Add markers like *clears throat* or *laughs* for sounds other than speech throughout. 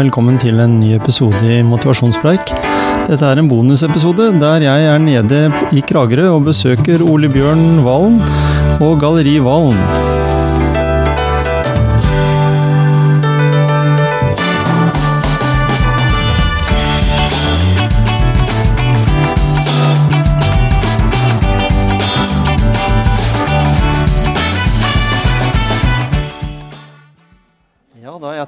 velkommen til en ny episode i Motivasjonspreik. Dette er en bonusepisode der jeg er nede i Kragerø og besøker Ole Bjørn Valen og Galleri Valen.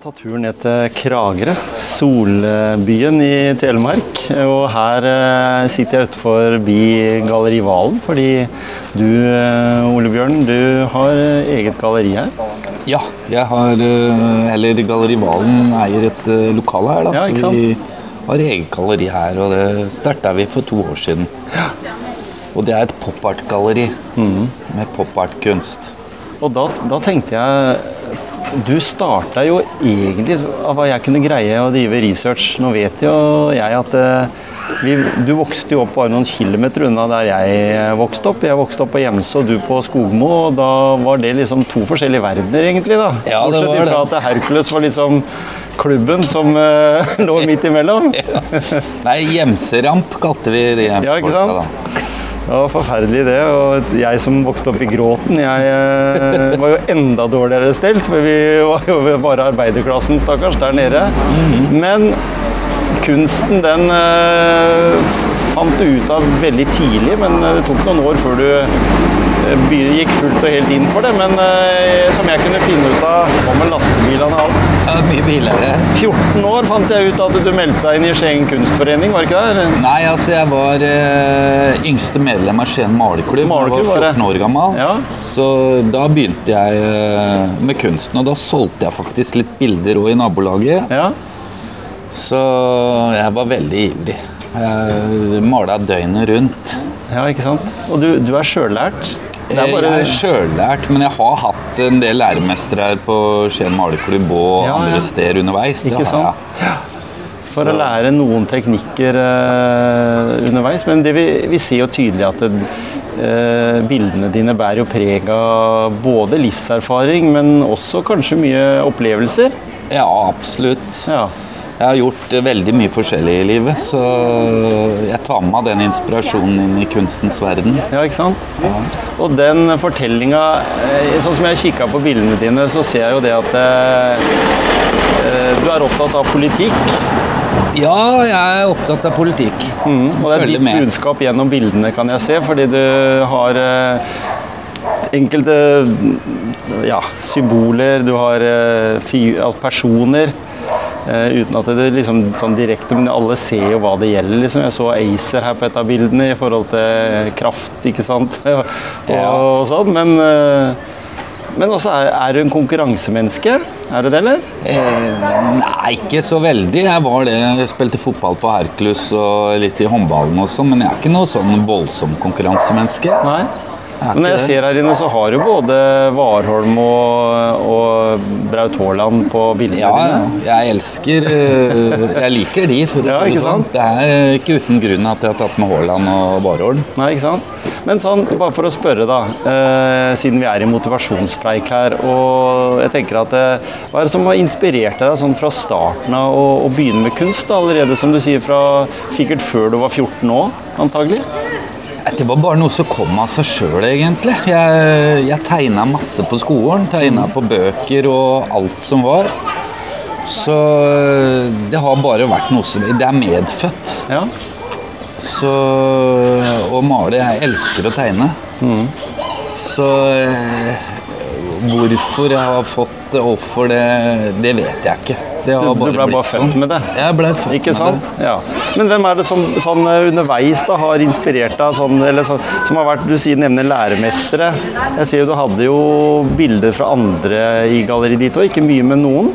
Jeg turen ned til Kragerø, solbyen i Telemark. Og her eh, sitter jeg utenfor Galleri Valen, fordi du, eh, Ole Bjørn, du har eh, eget galleri her. Ja, jeg har Eller Galleri Valen eier et lokale her, da. Ja, så vi har eget galleri her, og det starta vi for to år siden. Og det er et pop-art-galleri Mm. med pop-art-kunst. Og da, da tenkte jeg Du starta jo egentlig av hva jeg kunne greie å drive research. Nå vet jo jeg at eh, vi, du vokste jo opp bare noen kilometer unna der jeg eh, vokste opp. Jeg vokste opp på Gjemse og du på Skogmo, og da var det liksom to forskjellige verdener, egentlig. da. Ja, det Bortsett det. at Hercules var liksom klubben som uh, *laughs* lå midt imellom. Nei, gjemseramp kalte vi de Ja, ikke sant? da. Det var forferdelig det. Og jeg som vokste opp i Gråten, jeg eh, var jo enda dårligere stelt. For vi var jo bare arbeiderklassen, stakkars, der nede. Men kunsten, den eh, fant du ut av veldig tidlig. Men det tok noen år før du be- gikk fullt og helt inn for det. Men eh, som jeg kunne finne ut av hva med lastebilene og alt. Ja, mye billigere. 14 år fant jeg ut at du meldte deg inn i Skien kunstforening, var det ikke det? Nei, altså jeg var eh, yngste medlem av Skien malerklubb. Malerklubb, jeg var 14 år gammel. Ja. Så da begynte jeg eh, med kunsten, og da solgte jeg faktisk litt bilder òg i nabolaget. Ja. Så jeg var veldig ivrig. Jeg mala døgnet rundt. Ja, ikke sant? Og du, du er sjøllært? Det er bare- Jeg er sjøllært, men jeg har hatt en del læremestere her på Skien malerklubb og Ja, andre steder underveis. Ikke sant? jeg. For å lære noen teknikker uh, underveis. Men det vi, vi ser jo tydelig at det, uh, bildene dine bærer jo preg av både livserfaring, men også kanskje mye opplevelser. Ja, absolutt. Ja. Jeg har gjort eh, veldig mye forskjellig i livet, så jeg tar med meg den inspirasjonen inn i kunstens verden. Ja, ikke sant? Og den fortellinga eh, Sånn som jeg kikka på bildene dine, så ser jeg jo det at eh, eh, du er opptatt av politikk. Ja, jeg er opptatt av politikk. Mm, og det er Følger ditt med. budskap gjennom bildene, kan jeg se, fordi du har eh, enkelte ja, symboler, du har eh, personer. Eh, uten at det liksom sånn direkte, men alle ser jo hva det gjelder. liksom. Jeg så Acer her på et av bildene i forhold til kraft, ikke sant. *laughs* og, og sånn, men, eh, men også er, er du en konkurransemenneske? Er du det, eller? Eh, nei, ikke så veldig. Jeg var det. Jeg spilte fotball på Hercules og litt i håndballen også, men jeg er ikke noe sånn voldsom konkurransemenneske. Nei. Men jeg ser her inne, så har du både Warholm og, og Braut Haaland på bildene Ja, ja. dine. Jeg elsker eh, Jeg liker de, for å si det sånn. Det er ikke uten grunn at jeg har tatt med Haaland og Warholm. Nei, ikke sant? Men sånn, bare for å spørre, da. Eh, siden vi er i motivasjonspreik her, og jeg tenker at eh, Hva er det som har inspirert deg sånn fra starten av å, å begynne med kunst? da, Allerede, som du sier, fra sikkert før du var 14 år, antagelig? Det var bare noe som kom av seg sjøl, egentlig. Jeg, jeg tegna masse på skolen. Tegna på bøker og alt som var. Så eh, det har bare vært noe som Det er medfødt. Ja. Så Å male Jeg elsker å tegne. Så eh, hvorfor jeg har fått det, hvorfor det, det vet jeg ikke. Det har Du, du ble blitt bare født sånn. med det? Jeg ble født Ikke med sant? det. Ja. Men hvem er det som sånn eh, underveis da har inspirert deg, sånn, eller så, som har vært Du sier nevner læremestere. Jeg ser jo du hadde jo bilder fra andre i galleriet ditt òg, ikke mye med noen.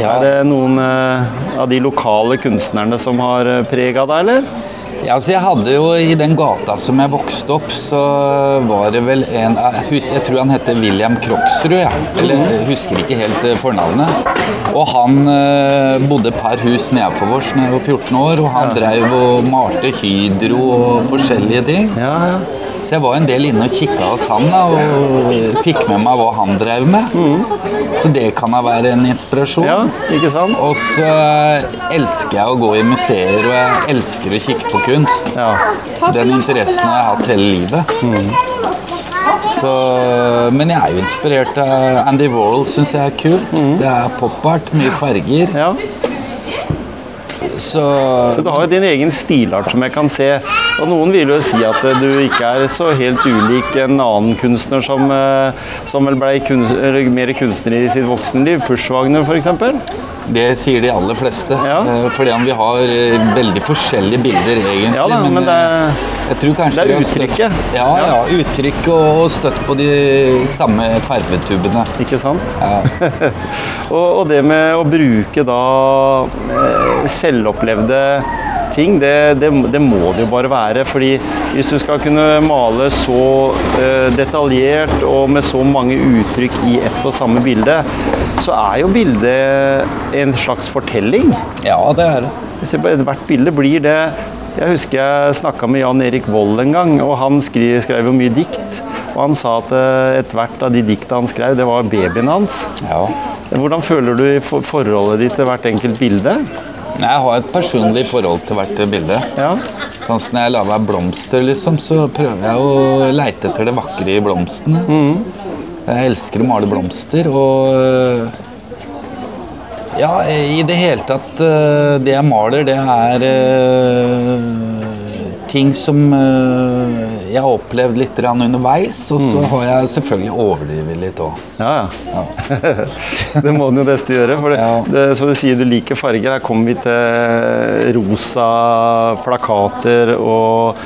Ja. Er det noen uh, av de lokale kunstnerne som har uh, prega deg, eller? Ja, altså jeg hadde jo I den gata som jeg vokste opp, så var det vel en Jeg, tror han heter William Kroksrud. Ja. Eller jeg husker ikke helt eh, fornavnet. Og han eh, bodde par hus nedenfor oss da jeg var 14 år, og han drev og malte hydro og forskjellige ting. Ja, ja. Så jeg var en del inne og kikka hos han da, og fikk med meg hva han drev med. Så det kan da være en inspirasjon. Ja, ikke sant? Og så elsker jeg å gå i museer, og jeg elsker å kikke på kunst. Ja. Den interessen har jeg hatt hele livet. Så, men jeg er jo inspirert av Andy Warhol, syns jeg er kult. Det er pop-art, mye farger. ja. Så Så du har jo din egen stilart som jeg kan se. Og noen vil jo si at eh, du ikke er så helt ulik en annen kunstner som, eh, som vel ble kunstner, mer kunstner i sitt voksenliv. Pushwagner, f.eks. det sier de aller fleste. Ja. Eh, Fordi om vi har veldig forskjellige bilder, egentlig. Ja da, men det jeg tror kanskje det er uttrykket. Ja, ja, uttrykk og, støtt på de samme farvetubene. Ikke sant? Ja. *laughs* og, og det med å bruke da eh, selvopplevde ting, det, det, det må det jo bare være. fordi hvis du skal kunne male så eh, detaljert og med så mange uttrykk i ett og samme bilde, så er jo bildet en slags fortelling. ja, det er det. Hvert bilde blir det Jeg husker jeg snakka med Jan Erik Vold en gang, og han skrev, skrev jo mye dikt. Og han sa at eh, ethvert av de dikta han skrev, det var babyen hans. Ja. Hvordan føler du i forholdet ditt til hvert enkelt bilde? Jeg har et personlig forhold til hvert bilde. Ja, Sånn som Når jeg lager blomster, liksom, så prøver jeg å leite etter det vakre i blomstene. Jeg elsker å male blomster, og Ja, i det hele tatt øh, Det jeg maler, det er øh, ting som øh, jeg har opplevd litt underveis. Og så har jeg selvfølgelig overdrevet litt òg. ja. ja. *laughs* det må den jo beste gjøre. For det, Ja. det, så du sier du liker farger. Her kommer vi til rosa plakater og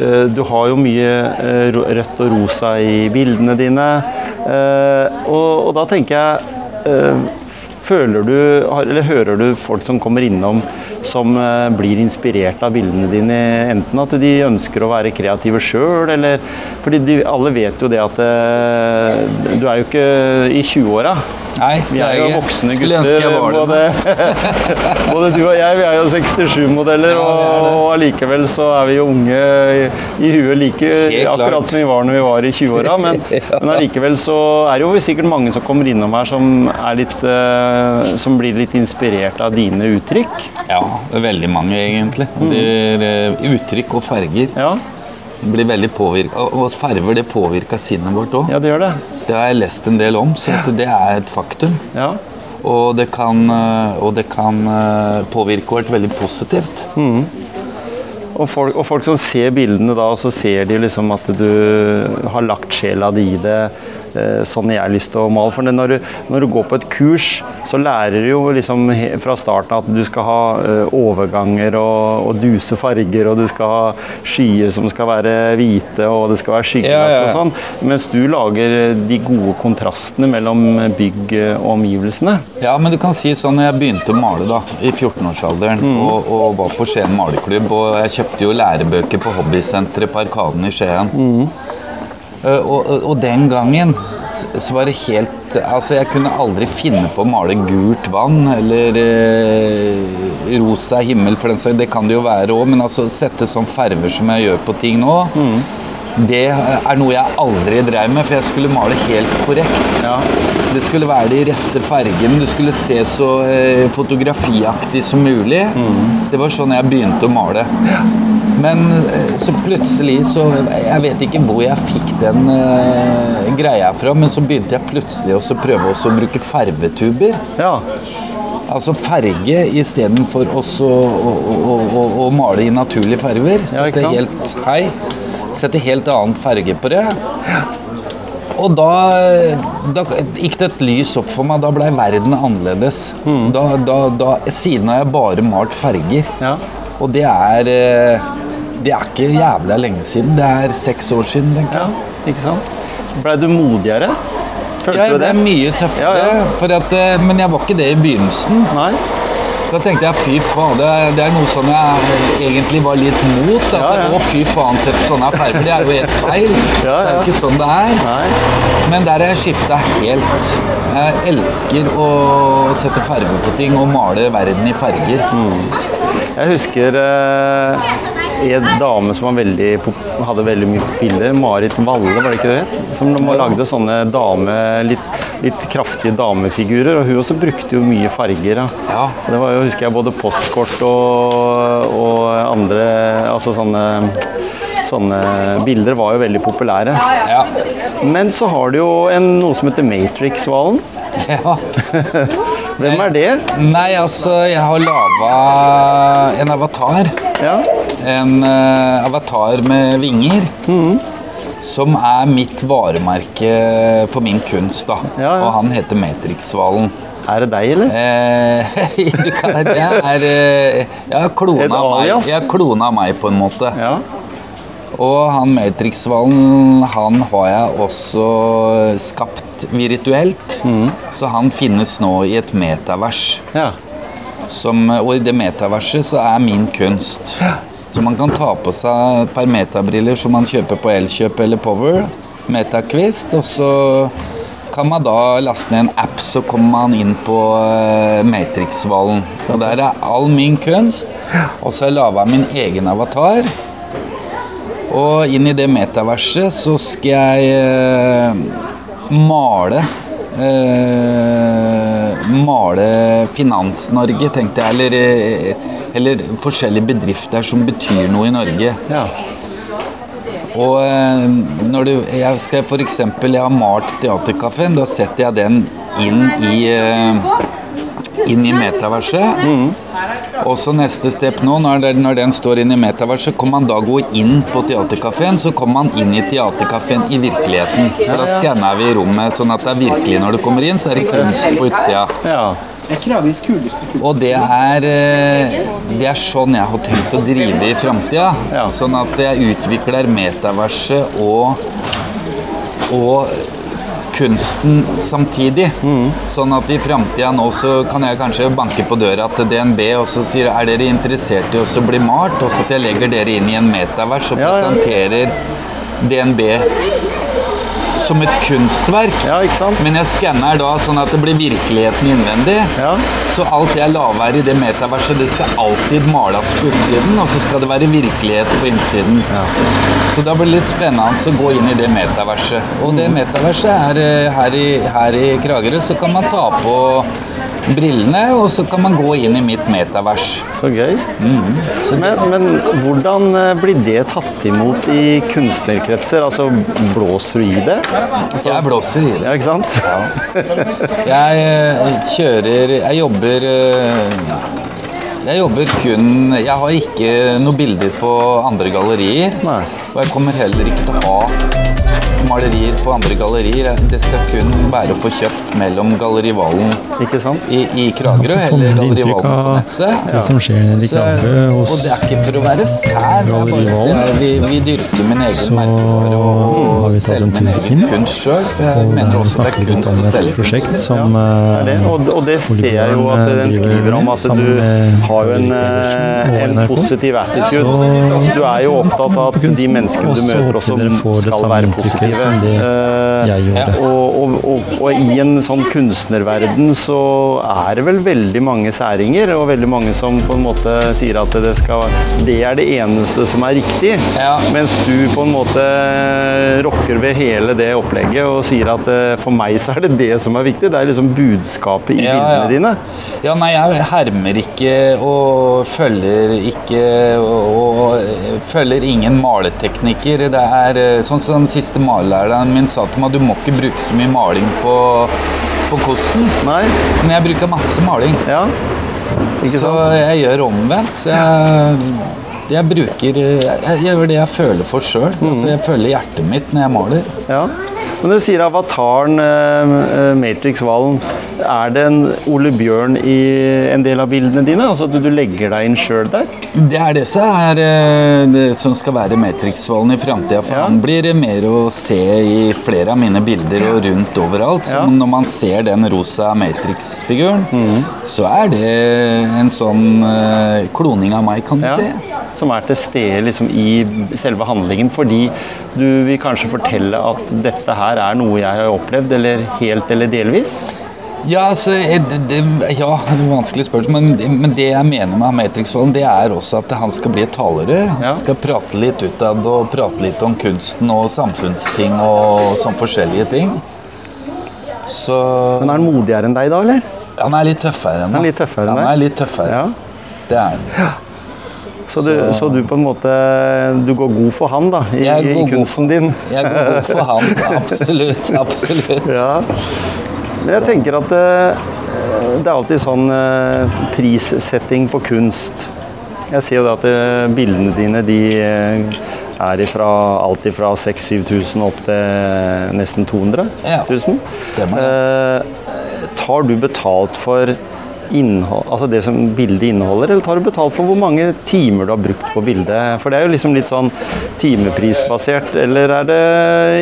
uh, du har jo mye uh, rødt og rosa i bildene dine. Uh, og, og da tenker jeg Føler du, eller hører du folk som kommer innom som eh, blir inspirert av bildene dine? Enten at de ønsker å være kreative sjøl, eller Fordi de, alle vet jo det at eh, du er jo ikke i 20-åra. Nei, Vi er jo voksne Skulle gutter. Både, *laughs* både du og jeg, vi er jo 67-modeller, Ja, vi er det. og allikevel så er vi jo unge i, i huet like akkurat som vi var når vi var i 20-åra. Men, *laughs* men allikevel så er det jo sikkert mange som kommer innom her som, er litt, eh, som blir litt inspirert av dine uttrykk. Ja, veldig mange, egentlig. Er, øh, uttrykk og farger Ja, blir veldig påvirka. Og farger det påvirker sinnet vårt òg. ja det gjør det. Det har jeg lest en del om, så at det er et faktum. Ja. Og det kan, øh, og det kan øh, påvirke vårt veldig positivt. Og folk, og folk som ser bildene da, og så ser de liksom at du har lagt sjela di i det. Eh, Sånn jeg har lyst til å male. For når, du, når du går på et kurs, så lærer du jo liksom fra starten at du skal ha eh, overganger og, og duse farger, og du skal ha skyer som skal være hvite, og det skal være skyggelagt Ja, ja, og sånn. Mens du lager de gode kontrastene mellom bygg og omgivelsene. Ja, men du kan si sånn, jeg begynte å male da, i 14-årsalderen og, og var på Skien maleklubb, og jeg kjøpte jo lærebøker på hobbysenteret på Arkaden i Skien. Eh, og, og, og den gangen så var det helt Altså, jeg kunne aldri finne på å male gult vann eller eh, rosa himmel, for den saks Det kan det jo være òg, men altså sette sånn farver som jeg gjør på ting nå, det er noe jeg aldri drev med, for jeg skulle male helt korrekt. Ja. Det skulle være de rette fargene, du skulle se så eh, fotografiaktig som mulig. Det var sånn jeg begynte å male. Men eh, så plutselig så Jeg vet ikke hvor jeg fikk den uh, greia fra, men så begynte jeg plutselig å prøve også å bruke farvetuber. ja. Altså farge istedenfor også å, å, å, å, å male i naturlige farger. Sette ja, helt, hei, sette helt annen farge på det. Og da, da gikk det et lys opp for meg. Da blei verden annerledes. Mm. Da, da, da, siden har jeg bare malt farger. ja. Og det er eh, Det er ikke jævla lenge siden. Det er seks år siden, tenker jeg. Ja, ikke sant? Blei du modigere? Følte Ja, jeg du ble det? mye tøffere, Ja, ja. At, eh, men jeg var ikke det i begynnelsen. Nei? Da tenkte jeg fy faen, det det er noe som jeg egentlig var litt mot. At Ja, ja. Å, fy faen, sette sånne farger, det er jo helt feil. Det er jo ikke sånn det er. Nei. Men der har jeg skifta helt. Jeg elsker å sette farger på ting og male verden i farger. Jeg husker eh, en dame som veldig, hadde veldig mye pupiller. Marit Valle, var det ikke det? Som lagde sånne dame, litt, litt kraftige damefigurer. Og hun også brukte jo mye farger. Ja. Ja. Det var jo, husker jeg, både postkort og, og andre Altså sånne, sånne bilder var jo veldig populære. Ja. Men så har du jo en, noe som heter Matrix-hvalen. ja. *laughs* Hvem er det? Nei, altså, jeg har laga en avatar. Ja. En uh, avatar med vinger. Som er mitt varemerke for min kunst. da. Ja, ja. Og han heter Matrix-hvalen. Er det deg, eller? Eh, *laughs* det er eh, Jeg har klona meg, jeg klona meg, på en måte. Ja. Og han Matrix-hvalen, han har jeg også skapt virtuelt. Mm. Så han finnes nå i et metavers. ja. Som, og i det metaverset så er min kunst. Så man kan ta på seg et par metabriller som man kjøper på Elkjøp eller Power. Metaquist. Og så kan man da laste ned en app, så kommer man inn på eh, Matrix-hvalen. Og der er all min kunst. Og så har jeg laga min egen avatar. Og inn i det metaverset så skal jeg eh, male eh, Male Finans-Norge, tenkte jeg. Eller, eh, eller forskjellige bedrifter som betyr noe i Norge. ja. Og eh, når du, jeg skal eksempel, jeg har malt Theatercaféen. Da setter jeg den inn i, eh, inn i metaverset. Og så neste step nå, når, det, når den står inn i metaverset, kan man da gå inn på Teaterkafeen. Så kommer man inn i Teaterkafeen i virkeligheten. For Da skanner vi rommet sånn at det er virkelig når du kommer inn, så er det kunst på utsida. ja. Og det er, eh, det er sånn jeg har tenkt å drive i framtida. Ja. Sånn at jeg utvikler metaverset og, og kunsten samtidig. Sånn at i framtida nå så kan jeg kanskje banke på døra til DNB og så sier er dere interessert i å bli malt? Og så at jeg legger dere inn i en metavers og Ja, ja. presenterer DNB som et kunstverk. Ja? Men jeg skanner da sånn at det blir virkeligheten innvendig. Ja. Så alt jeg lager i det metaverset, det skal alltid males på utsiden, og så skal det være virkelighet på innsiden. Så da blir det litt spennende å gå inn i det metaverset. Og det metaverset er eh, her i, her i Kragerø, så kan man ta på brillene, og så kan man gå inn i mitt metavers. Så gøy. Men, men hvordan eh, blir det tatt imot i kunstnerkretser? Altså, blåser du i det? Jeg blåser i det. Ja, ikke sant? *laughs* Jeg eh, kjører Jeg jobber eh, Jeg jobber kun Jeg har ikke noen bilder på andre gallerier. Nei. Og jeg kommer heller ikke til å ha malerier på andre gallerier. Det skal kun være å få kjøpt mellom Gallerivalen Ikke sant? i, i Kragerø Får eller man Galleri inntrykk Valen på nettet. det som skjer nede i Kragerø hos Og det er ikke for å være sær. det er bare jeg- Vi, vi dyrker min egen merkevare har og vi selger en min egen kunst sjøl. For jeg mener også det er kunst å selge prosjekt kunst. som er det. eh, Og, og det ser jeg jo at den skriver om. At du har jo en, eh, og en positiv attitude. Du er jo opptatt av at de menneskene du møter også dere får det skal være inntrykket positive. som det Eh, jeg gjorde. Og, og, og, og i en sånn kunstnerverden så er det vel veldig mange særinger, og veldig mange som på en måte sier at det, skal, det er det eneste som er riktig. Ja. Mens du på en måte rokker ved hele det opplegget og sier at eh, for meg så er det det som er viktig. Det er liksom budskapet i Ja, bildene ja. dine. Ja, nei, jeg hermer ikke og følger ikke og, og følger ingen maleteknikker. Det er eh, sånn som den siste malelæreren min sa til meg, du må ikke bruke så mye maling på, på kosten. Nei? Men jeg bruker masse maling. Ja. Ikke Så sant? jeg gjør omvendt. Så jeg, jeg bruker Jeg, jeg gjør det jeg føler for sjøl. Altså, jeg føler hjertet mitt når jeg maler. Ja. Men du sier avataren, eh, Matrix-hvalen. Er det en Ole Bjørn i en del av bildene dine? Altså at du legger deg inn sjøl der? Det er det som er eh, det som skal være Matrix-hvalen i framtida. For Ja. han blir mer å se i flere av mine bilder og rundt overalt. Ja. når man ser den rosa Matrix-figuren, mm. så er det en sånn eh, kloning av meg, kan du Ja. si. Som er til stede liksom, i selve handlingen, fordi du vil kanskje fortelle at dette her er noe jeg har opplevd, eller helt eller delvis? Ja, altså, det, det, ja, det er vanskelig spørsmål, men, men det jeg mener med Matrix-volden, det er også at han skal bli et talerør. Han Ja. skal prate litt utad og prate litt om kunsten og samfunnsting og sånn forskjellige ting. Så Men er han modigere enn deg da, eller? han er litt tøffere enn Han er litt tøffere enn Han deg? er litt tøffere. Ja. Det er han. Så du, så du på en måte Du går god for han, da, i, i kunsten god kunsten din? Jeg går god for han. *laughs* Absolutt. Absolutt. Ja. Men jeg tenker at det, det er alltid sånn eh, prissetting på kunst. Jeg ser jo det at eh, bildene dine de eh, er ifra alt ifra 6000-7000 opp til nesten 200 Ja, 000. stemmer Eh, tar du betalt for innhold, altså det som bildet inneholder, eller tar du betalt for hvor mange timer du har brukt på bildet? For det er jo liksom litt sånn timeprisbasert, eller er det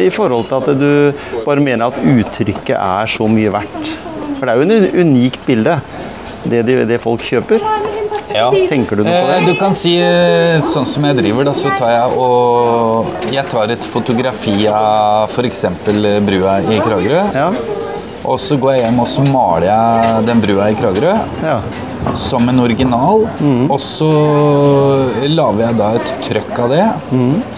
i forhold til at du bare mener at uttrykket er så mye verdt? For det er jo en unikt bilde, det, de, det folk kjøper. Ja. Tenker du noe på det? Eh, Du kan si eh, sånn som jeg driver, da, så tar jeg og Jeg tar et fotografi av f.eks. brua i Kragerø. Ja, Og så går jeg hjem og så maler jeg den brua i Kragerø ja, som en original. Mm. Og så lager jeg da et trøkk av det,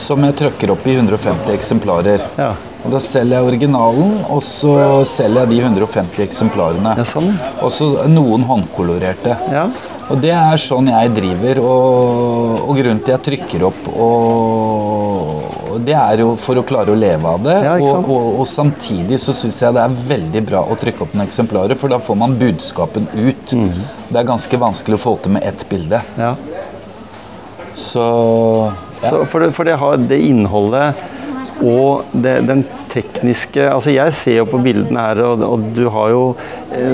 som jeg trøkker opp i 150 eksemplarer. ja. Og Da selger jeg originalen, og så selger jeg de 150 eksemplarene. Ja, sånn. Og så noen håndkolorerte. ja. Og det er sånn jeg driver, og, og grunnen til jeg trykker opp og, og Det er jo for å klare å leve av det. Ja, og, og, samtidig så syns jeg det er veldig bra å trykke opp noen eksemplarer, for da får man budskapen ut. Mhm. Det er ganske vanskelig å få til med ett bilde. ja. Så ja. Så for, det, for det har det innholdet og det, den tekniske Altså jeg ser jo på bildene her, og, og du har jo,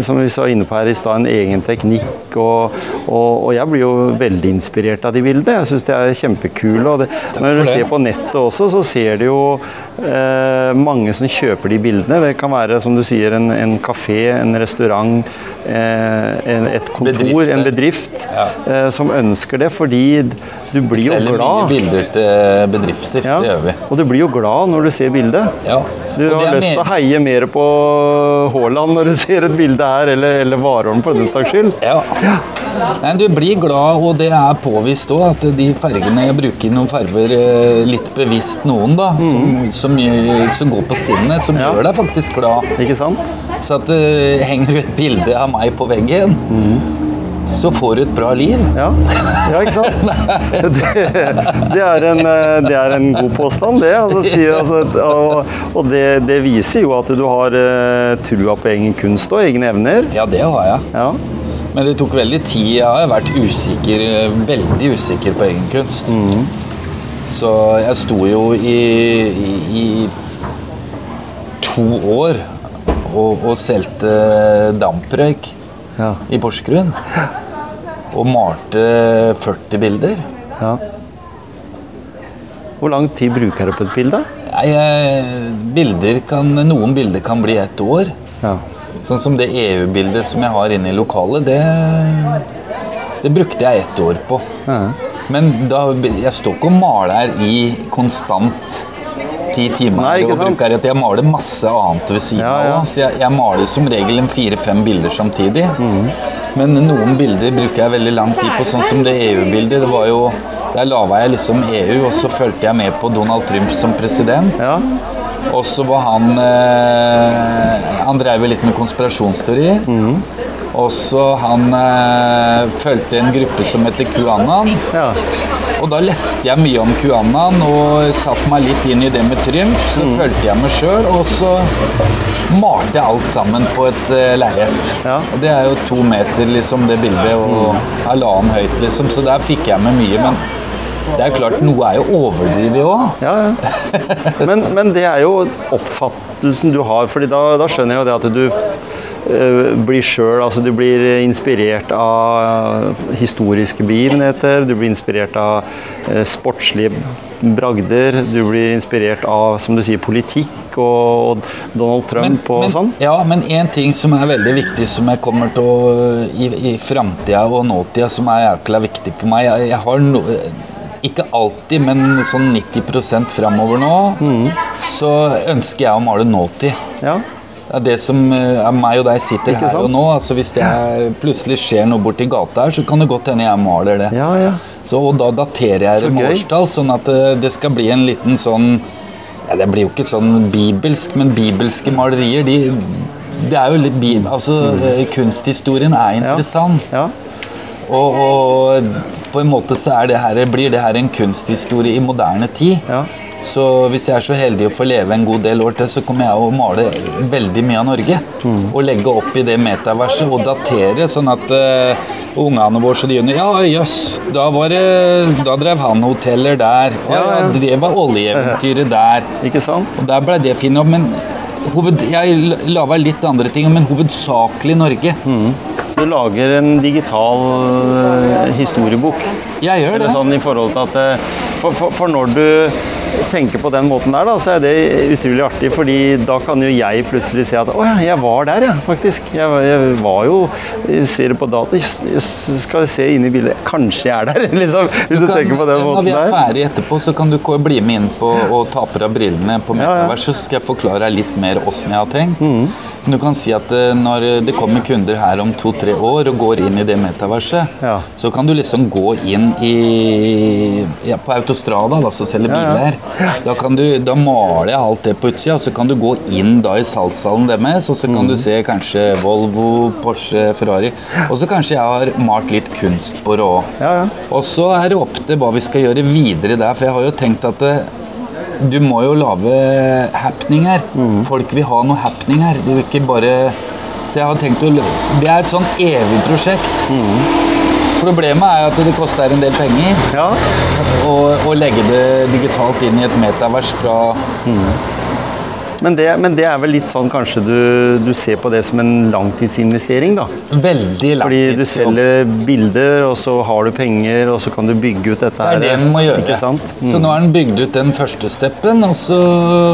som vi var inne på her i stad, en egen teknikk. Og, og, og jeg blir jo veldig inspirert av de bildene. Jeg syns de er kjempekule. Og det, når du ser på nettet også, så ser du jo eh, mange som kjøper de bildene. Det kan være, som du sier, en, en kafé, en restaurant, eh, en, et kontor, bedrift, en bedrift, Ja. eh, som ønsker det. Fordi du blir jo Selger mye glad. bilder til bedrifter. Ja, Det gjør vi. Og du blir jo glad når du ser bildet. Ja. Du har lyst til å heie mer på Haaland når du ser et bilde her, eller, eller Warholm for den saks skyld. Ja. Nei, du blir glad, og det er påvist òg, at de fargene Jeg bruker noen farger eh, litt bevisst, noen, da, som, som, gjør- som går på sinnet, som Mm. Ja. gjør deg faktisk glad. Ikke sant? Så at det henger et bilde av meg på veggen, så får du et bra liv. Ja, ja ikke sant? *laughs* Det, det, er en, eh, det er en god påstand, det. Altså, altså, og det, det viser jo at du har uh, trua på egen kunst og egne evner. Ja, det har jeg. Ja. Men det tok veldig tid. Jeg har vært usikker, eh, veldig usikker på egen kunst. Mm. Så jeg sto jo i, i, i to år og, og solgte damprøyk Ja. i Porsgrunn. Og malte 40 bilder. ja. Hvor lang tid bruker du på et bilde? Nei, bilder kan, noen bilder kan bli ett år. Ja. Sånn som det EU-bildet som jeg har inne i lokalet, det, det brukte jeg ett år på. Ja. Men da, jeg står ikke og maler i konstant ti timer. Nei, ikke sant? Jeg maler masse annet ved siden av. ja. også, Så jeg, jeg maler som regel en fire-fem bilder samtidig. Mm. Men noen bilder bruker jeg veldig lang tid på, sånn som det EU-bildet. det var jo Der laga jeg liksom EU, og så fulgte jeg med på Donald Trump som president. ja. Og så var han eh, Han drev jo litt med konspirasjonsteorier. Mhm. Og så han eh, fulgte en gruppe som heter QAnon. ja. Og da leste jeg mye om QAnon og satte meg litt inn i det med Trymf. Så mm. fulgte jeg meg sjøl, og så malte jeg alt sammen på et eh, lerret. Ja. Og det er jo to meter, liksom, det bildet, og Mhm. halvannen høyt, liksom, så der fikk jeg med mye. Men Det er jo klart, noe er jo overdrevet òg. Ja, ja. Men, men det er jo oppfattelsen du har, fordi da, da skjønner jeg jo det at du blir sjøl altså Du blir inspirert av historiske begivenheter, du blir inspirert av eh, sportslige bragder, du blir inspirert av, som du sier, politikk og, og Donald Trump og men, sånn. Ja, men en ting som er veldig viktig, som jeg kommer til å i, i framtida og nåtida, som er jækla viktig for meg Jeg, jeg har no, ikke alltid, men sånn 90 framover nå, Mm. så ønsker jeg å male nåtid. Ja. Det er det som eh, er meg og deg sitter her og nå. altså Hvis det er, plutselig skjer noe borti gata her, så kan det godt hende jeg maler det. ja, ja. Så, og da daterer jeg Så det med gøy. årstall, sånn at eh, det skal bli en liten sånn ja, Det blir jo ikke sånn bibelsk, men bibelske malerier, de det er jo litt bib... Altså, mm. kunsthistorien er. Ja. interessant. ja. Og, og på en måte så er det her, blir det her en kunsthistorie i moderne tid. Så hvis jeg er så heldig å få leve en god del år til, så kommer jeg å male veldig mye av Norge. Mm. Og legge opp i det metaverset og datere, sånn at uh, ungene våre så de gjør Ja, jøss, da, var det- da drev han hoteller der. Og Ja, ja, det var oljeeventyret der. *laughs* Ikke sant? Og der ble det funnet opp. Men hoved, jeg laga litt andre ting, men hovedsakelig Norge. Så du lager en digital eh, historiebok. Jeg gjør det. Eller sånn i forhold til at eh, for, for, for når du tenker på den måten der, da, så er det utrolig artig. fordi da kan jo jeg plutselig se at å ja, jeg var der, ja, faktisk. Jeg, var- jeg var jo jeg Ser det på data, skal se inn i bildet Kanskje jeg er der, *laughs* liksom. Hvis du, kan- tenker på den måten der. Når vi er ferdig etterpå, så kan du bli med inn på og ta på deg brillene på Ja, ja. så skal jeg forklare deg litt mer åssen jeg har tenkt. Mm. Men du kan si at eh, når det kommer kunder her om to-tre år og går inn i det metaverset, Ja. så kan du liksom gå inn i ja, På Autostrada, da, som selger Ja, ja. biler. Da, kan du, da maler jeg alt det på utsida, og så kan du gå inn da i salgssalen deres, og så kan Mm. du se kanskje Volvo, Porsche, Ferrari. Og så kanskje jeg har malt litt kunst på det òg. Ja, ja. Og så er det opp til hva vi skal gjøre videre der, for jeg har jo tenkt at det, du må jo lage happeninger. Folk vil ha noe happening her. De vil ikke bare Så jeg har tenkt å Det er et sånn evig prosjekt. Problemet er at det koster en del penger ja. å, å legge det digitalt inn i et metavers fra Men, det, men det er vel litt sånn kanskje du, du ser på det som en langtidsinvestering, da. veldig langtidsinvestering. Fordi du selger bilder, og så har du penger, og så kan du bygge ut dette her. Det er det en må gjøre. Ikke sant? Mm. Så nå er den bygd ut den første steppen, og så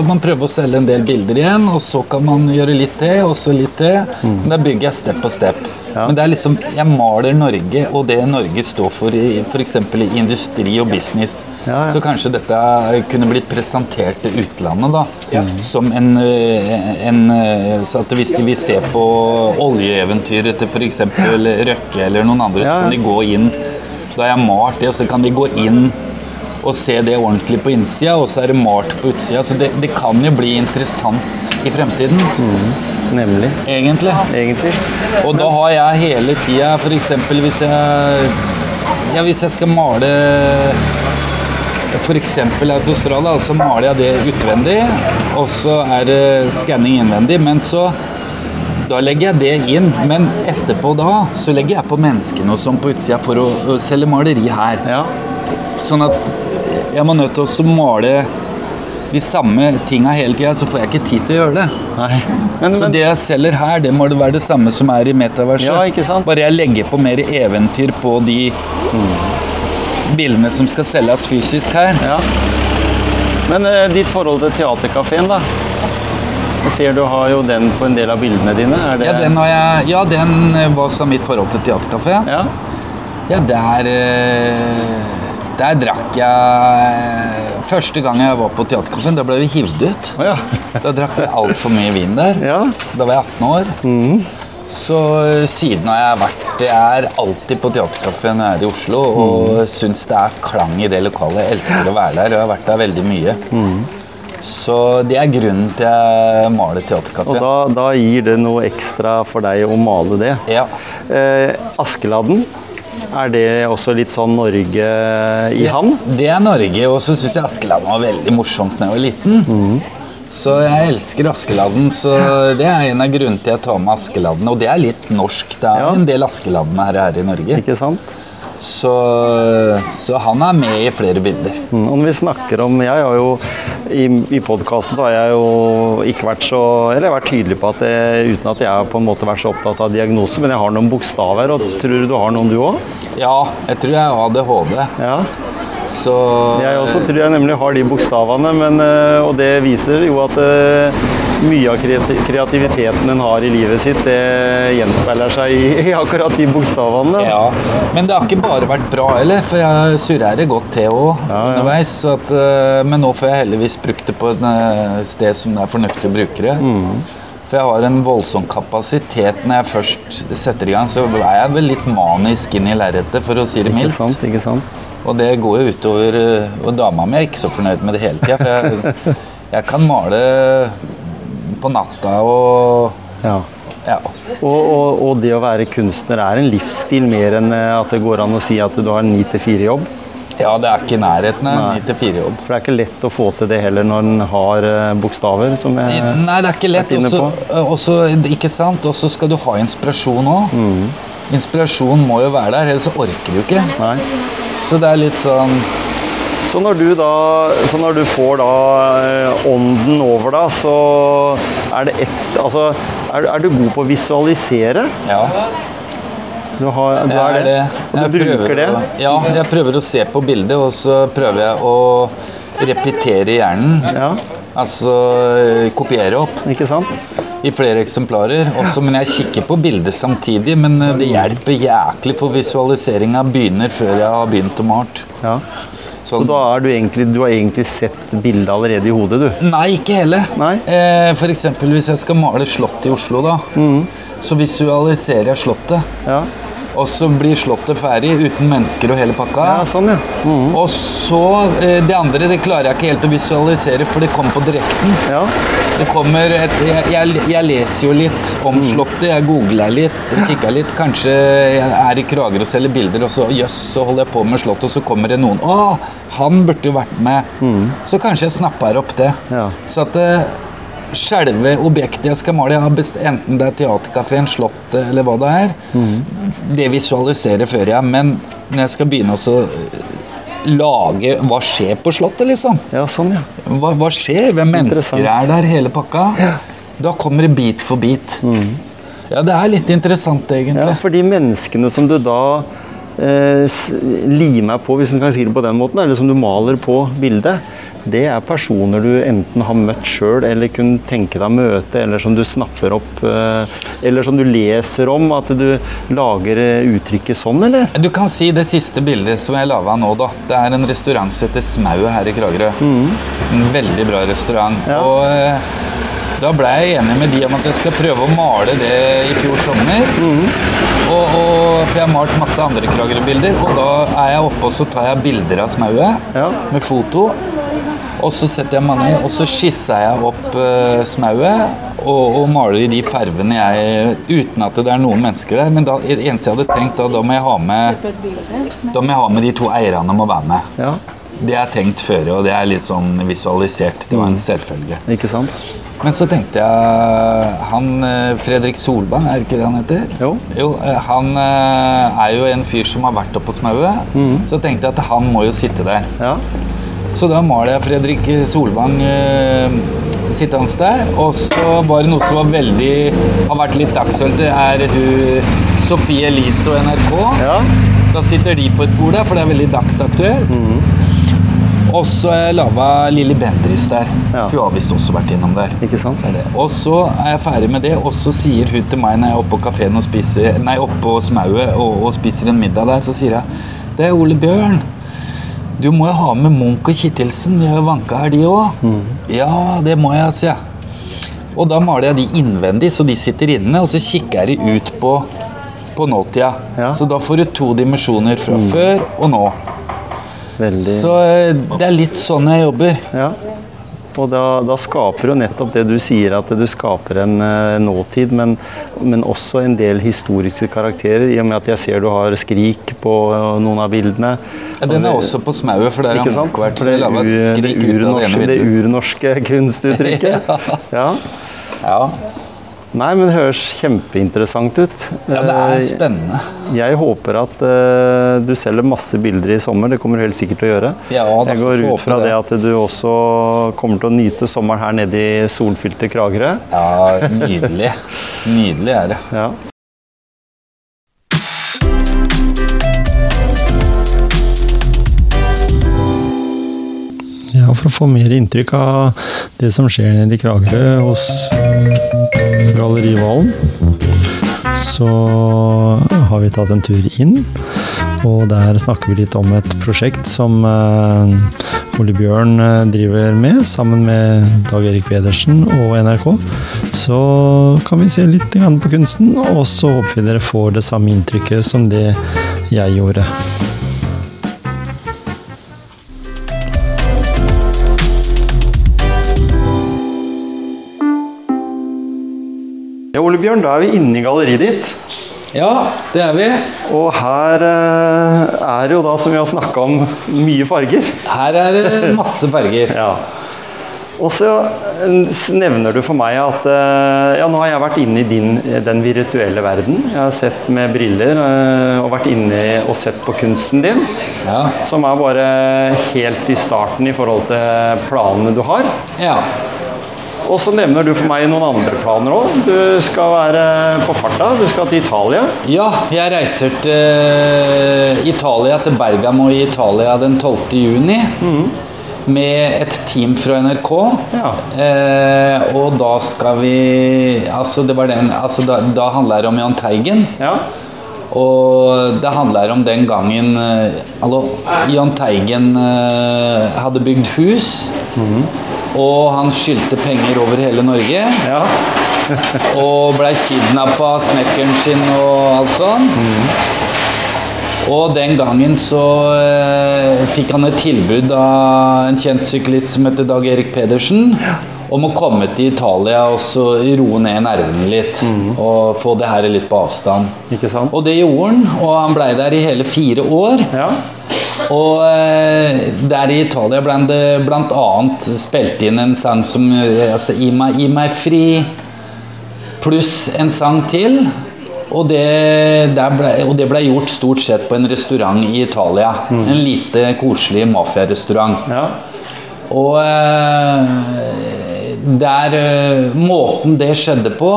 man prøve å selge en del bilder igjen, og så kan man gjøre litt til, og så litt til. Mm. Men da bygger jeg step på step. Ja. Men det er liksom, jeg maler Norge og det Norge står for i f.eks. i industri og business. Ja, ja. Så kanskje dette kunne blitt presentert til utlandet da, som en, en Så at hvis de vil se på oljeeventyret til f.eks. Røkke eller noen andre, så kan de gå inn Da har jeg malt det, og så kan de gå inn og se det ordentlig på innsida, og så er det malt på utsida. Så det, det kan jo bli interessant i fremtiden, Nemlig. egentlig. Egentlig. Og da har jeg hele tida f.eks. hvis jeg Ja, hvis jeg skal male f.eks. Autostrada, så maler jeg det utvendig, og så er det skanning innvendig. Men så da legger jeg det inn, men etterpå da så legger jeg på menneskene og sånn på utsida for å, å selge maleri her. Ja. Sånn at jeg må nødt til å male de samme tinga hele tida, så får jeg ikke tid til å gjøre det. Men, Så men det jeg selger her, det må det være det samme som er i metaverset. Ja? Bare jeg legger på mer eventyr på de bildene som skal selges fysisk her. Ja. Men eh, ditt forhold til teaterkafeen, da? Jeg ser du har jo den på en del av bildene dine. Er det Ja, den, har jeg, ja, den eh, var mitt forhold til teaterkafé. Ja. Ja, der eh, Der drakk jeg Første gang jeg var på Theatercaféen, da ble vi hivd ut. Ja. *laughs* Da drakk vi altfor mye vin der. ja. Da var jeg 18 år. Så eh, siden har jeg vært Jeg er alltid på Theatercaféen når jeg er i Oslo og syns det er klang i det lokalet. Jeg elsker å være der, og jeg har vært der veldig mye. Så det er grunnen til jeg maler Og da, da gir det noe ekstra for deg å male det. Ja. Eh, Askeladden, er det også litt sånn Norge i havn? Det er Norge, og så syns jeg Askeladden var veldig morsomt da jeg var liten. Så jeg elsker Askeladden, så det er en av grunnene til jeg tar med Askeladden. Og det er litt norsk. Det er Ja. en del Askeladden her, her i Norge. Ikke sant? Så, så han er med i flere bilder. Mm, Og når vi snakker om Jeg har jo I, i podkasten så har jeg jo ikke vært så Eller vært tydelig på at det, uten at jeg har på en måte vært så opptatt av diagnose, men jeg har noen bokstaver. Og tror du du har noen, du òg? Ja, jeg tror jeg har ADHD. Ja. Så Jeg også tror jeg nemlig har de bokstavene, men, eh, og det viser jo at eh, mye av kreativiteten en har i livet sitt, det gjenspeiler seg i, i akkurat de bokstavene. Ja, Men det har ikke bare vært bra heller, for jeg surrer godt til òg ja. underveis. så At, eh, men nå får jeg heldigvis brukt det på et eh, sted som det er fornuftig å bruke det. Mm. For jeg har en voldsom kapasitet. Når jeg først setter i gang, så er jeg vel litt manisk inn i lerretet, for å si det mildt. Ikke sant? ikke sant? Og det går jo utover eh, Og dama mi er ikke så fornøyd med det hele tida. For jeg, *laughs* jeg kan male på natta og Ja. ja. Og, og, og det å være kunstner er en livsstil mer enn eh, at det går an å si at du har en 9-4-jobb. ja, det er ikke i nærheten av en 9-4-jobb. For det er ikke lett å få til det heller når en har eh, bokstaver, som jeg Nei, det er ikke lett. Også, også, ikke sant? Og så skal du ha inspirasjon òg. Mm. Inspirasjon må jo være der, ellers orker du ikke. Nei. Så det er litt sånn Så når du da Så når du får da eh, ånden over deg, så er det ett Altså, er, er du god på å visualisere? Ja, Du, har, du er, er det? Og du bruker prøver det? Ja, jeg prøver å se på bildet, og så prøver jeg å repetere hjernen. Ja, Altså eh, kopiere opp ikke sant? i flere eksemplarer. Også, men jeg kikker på bildet samtidig. Men eh, det hjelper jæklig, for visualiseringa begynner før jeg har begynt å malt. Ja. Så Sånn. da er du egentlig Du har egentlig sett bildet allerede i hodet, du? Nei, ikke hele. Nei? Eh, eksempel hvis jeg skal male Slottet i Oslo, da, så visualiserer jeg slottet. Ja, Og så blir slottet ferdig uten mennesker og hele pakka. ja sånn, ja. Mhm. Og så eh, Det andre det klarer jeg ikke helt å visualisere, for det kommer på direkten. ja. Det kommer et, jeg, jeg, jeg leser jo litt om slottet, jeg googler litt, kikker litt. Kanskje jeg er i Kragerø og selger bilder, og så jøss, så holder jeg på med slottet, og så kommer det noen Å, han burde jo vært med. Så kanskje jeg snapper opp det. Ja. Så at eh, selve objektet jeg skal male, jeg har best, enten det er Teaterkafeen, Slottet eller hva det er, det visualiserer før jeg. Men når jeg skal begynne også eh, lage Hva skjer på Slottet, liksom? Ja, sånn, ja. Hva, hva skjer? Hvem mennesker er der? Hele pakka? Da kommer det bit for bit. Ja, det er litt interessant, Ja, egentlig. for de menneskene som du da limer på, hvis en kan si det på den måten, eller som du maler på bildet, det er personer du enten har møtt sjøl, eller kunne tenke deg å møte, eller som du snapper opp, eh, eller som du leser om, at du lager eh, uttrykket sånn, eller? Du kan si det siste bildet som jeg laga nå, da. Det er en restaurant som heter Smauet her i Kragerø. En veldig bra restaurant. Ja. Og eh, da ble jeg enig med de om at jeg skal prøve å male det i fjor sommer. Og, og, for jeg har malt masse andre Kragerø-bilder, og da er jeg oppe og så tar jeg bilder av Smauet Ja. med foto. Og så setter jeg meg ned, og så skisser jeg opp uh, smauet og, og maler i de fargene jeg Uten at det er noen mennesker der. Men da, det eneste jeg hadde tenkt, da, da må jeg ha med Da må jeg ha med de to eierne må være med. Ja, Det er tenkt før, og det er litt sånn visualisert. Det var en selvfølge. ikke sant? Men så tenkte jeg Han eh, Fredrik Solvang, er det ikke det han heter? Jo. jo Han eh, er jo en fyr som har vært oppe på smauet. Så tenkte jeg at han må jo sitte der. Ja, Så da maler jeg Fredrik Solvang eh, sittende der. Og så var det noe som var veldig har vært litt dagsaktuelt. Det er hun Sofie Elise og NRK. ja, Da sitter de på et bord der, for det er veldig dagsaktuelt. Og så har jeg laga Lilly Bendriss der. Ja. For hun har visst også vært innom der. ikke sant? Så. Og så er jeg ferdig med det, og så sier hun til meg når jeg er oppe på kafeen og spiser Nei, oppe på Smauet og, og spiser en middag der, så sier jeg Det er Ole Bjørn. Du må jo ha med Munch og Kittelsen. De har jo vanka her, de òg. Ja, det må jeg, sier jeg. Og da maler jeg de innvendig, så de sitter inne, og så kikker jeg de ut på, på nåtida. Ja. Så da får du to dimensjoner fra før og nå. Veldig. Så eh, det er litt sånn jeg jobber. Ja. Og da, da skaper du nettopp det du sier, at du skaper en uh, nåtid, men, men også en del historiske karakterer, i og med at jeg ser du har skrik på uh, noen av bildene. Ja, den er også på Smauet, for der har? Munch vært. Det, det, det urnorske, det urnorske kunstuttrykket. *laughs* Ja. Ja. Nei, men det høres kjempeinteressant ut. Ja, det Eh, er spennende. Jeg håper at uh, du selger masse bilder i sommer. Det kommer du helt sikkert til å gjøre. Ja, jeg går ut fra det det. at du også kommer til å nyte sommeren her nede i solfylte Kragerø. Ja, nydelig. Nydelig er det. Ja. Ja, for å få mer inntrykk av det som skjer nede i Kragerø hos Galleri Valen, så har vi tatt en tur inn. Og der snakker vi litt om et prosjekt som eh, Ole Bjørn eh, driver med, sammen med Dag Erik Pedersen og NRK. Så kan vi se litt på kunsten, og så håper vi dere får det samme inntrykket som det jeg gjorde. Ja, Ole Bjørn, da er vi inne i galleriet ditt. Ja, det er vi. Og her eh, er jo da, som vi har snakka om, mye farger. Her er det masse farger. Ja. Og så eh, nevner du for meg at eh, ja, nå har jeg vært inne i din, den virtuelle verden. Jeg har sett med briller eh, og vært inne og sett på kunsten din. Ja. Som er bare helt i starten i forhold til planene du har. ja. Og så nevner du for meg noen andre planer òg. Du skal være på farta. Du skal til Italia. Ja, jeg reiser til Italia, til Bergamo i Italia den 12. juni. Med et team fra NRK. Ja. Eh, og da skal vi Altså, det var den, altså da, da handler det om Jahn Teigen. Ja. Og det handler om den gangen eh, Hallo, Jahn Teigen eh, hadde bygd hus. Og han skyldte penger over hele Norge. ja. *laughs* Og blei kidnappa av snekkeren sin og alt sånn. Og den gangen så eh, fikk han et tilbud av en kjent syklist som heter Dag Erik Pedersen. Om å komme til Italia og så roe ned nervene litt. Og få det her litt på avstand. Ikke sant? Og det gjorde han, og han blei der i hele fire år. Ja. Og eh, der i Italia ble det bl.a. spilt inn en sang som eh, altså, Gi meg, gi meg fri, pluss en sang til. Og det, ble, og det ble gjort stort sett på en restaurant i Italia. En lite koselig mafiarestaurant. ja. Og eh, der eh, Måten det skjedde på,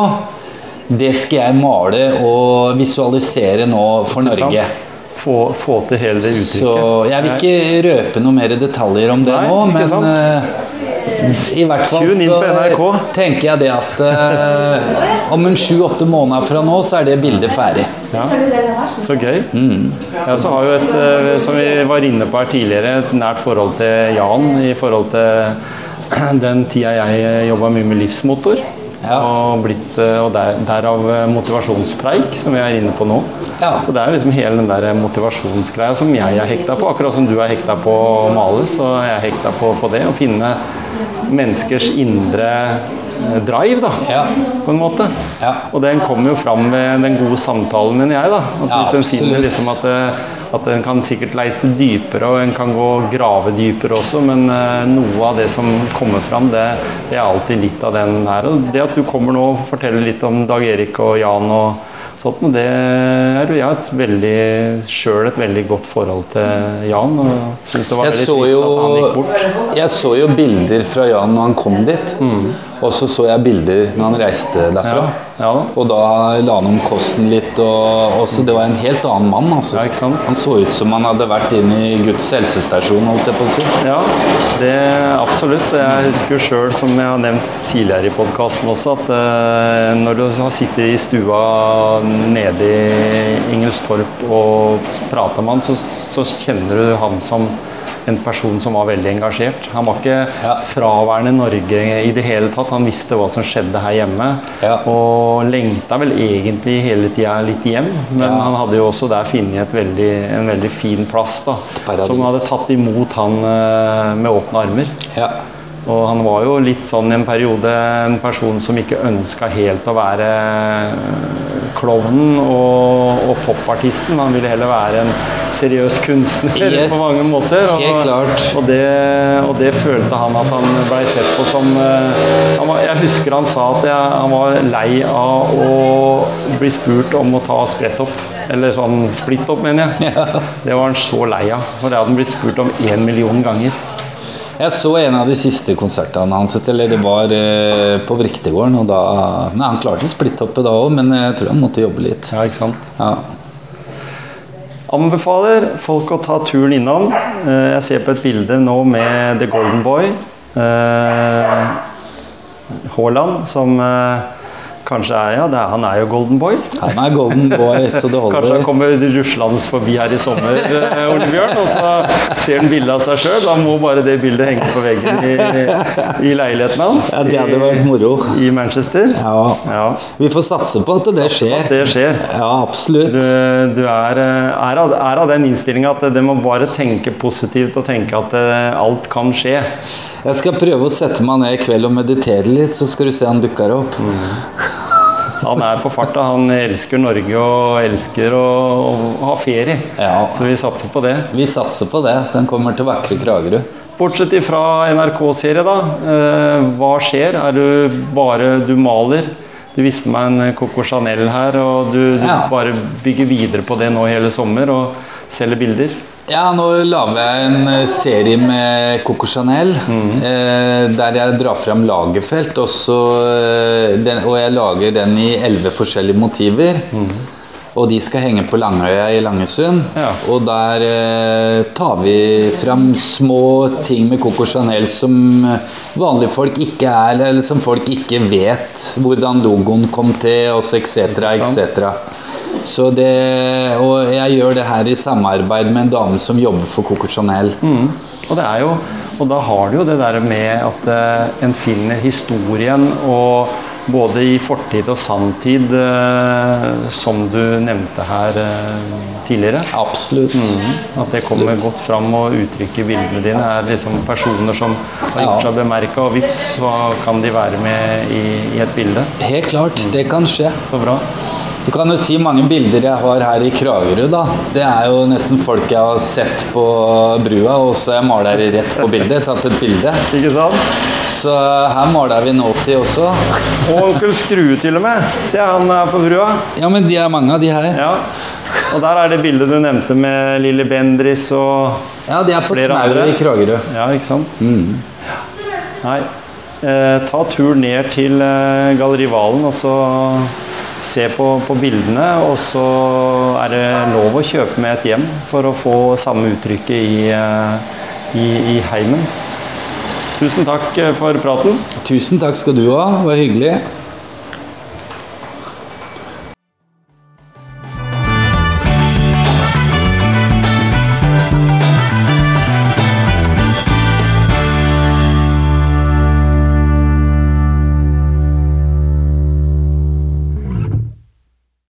det skal jeg male og visualisere nå for Norge. Få, få til hele det uttrykket. Så jeg vil ikke røpe noe mer detaljer om det Nei, nå, men eh, i hvert fall så tenker jeg det at uh, om en sju-åtte måneder fra nå, så er det bildet ferdig. Ja, så gøy. Mm. Så har jo et, eh, som vi var inne på her tidligere, et nært forhold til Jan i forhold til *clears throat* den tida jeg jobba mye med livsmotor. Ja. Og, blitt, eh, og der, derav eh, motivasjonspreik, som vi er inne på nå. Ja. Så det er liksom hele den der motivasjonsgreia som jeg er hekta på. Akkurat som du er hekta på å male, så er jeg hekta på, på det. Å finne menneskers indre eh, drive, da, Ja. på en måte. Ja. Og den kommer jo fram ved den gode samtalen, mener jeg. da. At hvis en finner liksom at, det- at en kan sikkert leite dypere, og en kan gå grave dypere også, men eh, noe av det som kommer fram, det, det er alltid litt av den her. Og det at du kommer nå og forteller litt om Dag Erik og Jan og sånt, det er jo jeg har et veldig, sjøl et veldig godt forhold til Jan. og synes det var Jeg så, jo, jeg så jo bilder fra Jan når han kom dit. Og så så jeg bilder når han reiste derfra. Ja, ja da. Og da la han om kosten litt. Og så det var en helt annen mann. Altså. Ja? Han så ut som han hadde vært inn i Guds helsestasjon, holdt jeg på å si. Ja, det absolutt. Jeg husker sjøl, som jeg har nevnt tidligere i podkasten også, at eh, når du har sittet i stua nede i Ingelstorp og prata med han, så, så kjenner du han som en person som var veldig engasjert. Han var ikke Ja. fraværende Norge i det hele tatt. Han visste hva som skjedde her hjemme. Ja. Og lengta vel egentlig hele tida litt hjem, men Ja. han hadde jo også der funnet en veldig fin plass. da, paradis. Som hadde tatt imot han eh, med åpne armer. Ja. Og han var jo litt sånn i en periode en person som ikke ønska helt å være klovnen og, og popartisten. Han ville heller være en seriøs kunstner Yes, på mange måter. Og, helt klart. Og det, og det følte han at han blei sett på som eh, han var, Jeg husker han sa at jeg, han var lei av å bli spurt om å ta spretthopp. Eller sånn splittopp, mener jeg. Det var han så lei av. For det hadde han blitt spurt om én million ganger. Jeg så en av de siste konsertene hans, eller det var eh, på Vriktegården. Og da Nei, han klarte splitthoppet da òg, men jeg tror han måtte jobbe litt. Ja, ikke sant? Ja. Anbefaler folk å ta turen innom. Eh, Jeg ser på et bilde nå med The Golden Boy. eh, Haaland, som kanskje er Ja, er, han er jo Golden Boy. Han er golden boy, så det holder. Kanskje han kommer ruslende forbi her i sommer, eh, Ole Bjørn, og så ser han bilde av seg sjøl. Da må bare det bildet henge på veggen i, i leiligheten hans Ja, det hadde vært moro. i, i Manchester. Ja. Ja, Vi får satse på at det skjer. det skjer. Ja, absolutt. Du, du er, eh, er, av, er av den innstillinga at det må bare tenke positivt og tenke at eh, alt kan skje. Jeg skal prøve å sette meg ned i kveld og meditere litt, så skal du se han dukker opp. Han er på farta. Han elsker Norge og elsker å, å ha ferie. Ja. Så vi satser på det. Vi satser på det. Den kommer til vakre Kragerø. Bortsett fra NRK-serie, da. Eh, hva skjer? Er du bare Du maler? Du viste meg en Coco Chanel her, og du, du Ja. bare bygger videre på det nå hele sommer og selger bilder. Ja, nå lager jeg en eh, serie med Coco Chanel, eh, der jeg drar fram Lagerfeld, og, så, eh, den, og jeg lager den i elleve forskjellige motiver. Og de skal henge på Langøya i Langesund. Ja. Og der eh, tar vi fram små ting med Coco Chanel som vanlige folk ikke er, eller som folk ikke vet hvordan logoen kom til, og så etc., etc. Så det, og jeg gjør det her i samarbeid med en dame som jobber for Coco Chanel. Mm. Og, det jo, og da har du jo det der med at eh, en finner historien og både i fortid og sanntid, eh, som du nevnte her eh, tidligere. Absolutt. At det kommer godt fram og uttrykker bildene dine er liksom personer som har gjort seg bemerka, og vips, så kan de være med i, i et bilde. Helt klart, det kan skje. Så bra. Du kan jo si mange bilder jeg har her i Kragerø, da. Det er jo nesten folk jeg har sett på brua, og så jeg maler rett på bildet. Tatt et bilde. Ikke sant? Så her maler vi nåtid også. Og onkel Skrue til og med. Se, han er på brua. Ja, men de er mange av de her. Ja. Og der er det bildet du nevnte med lille Bendris og Ja, de er på Flere i Kragerø. Ja, ikke sant? Nei. Eh, ta tur ned til eh, Gallerivalen og så se på, på bildene. Og så er det lov å kjøpe med et hjem for å få samme uttrykket i, eh, i, i heimen. Tusen takk eh, for praten. Tusen takk skal du ha. Det var hyggelig.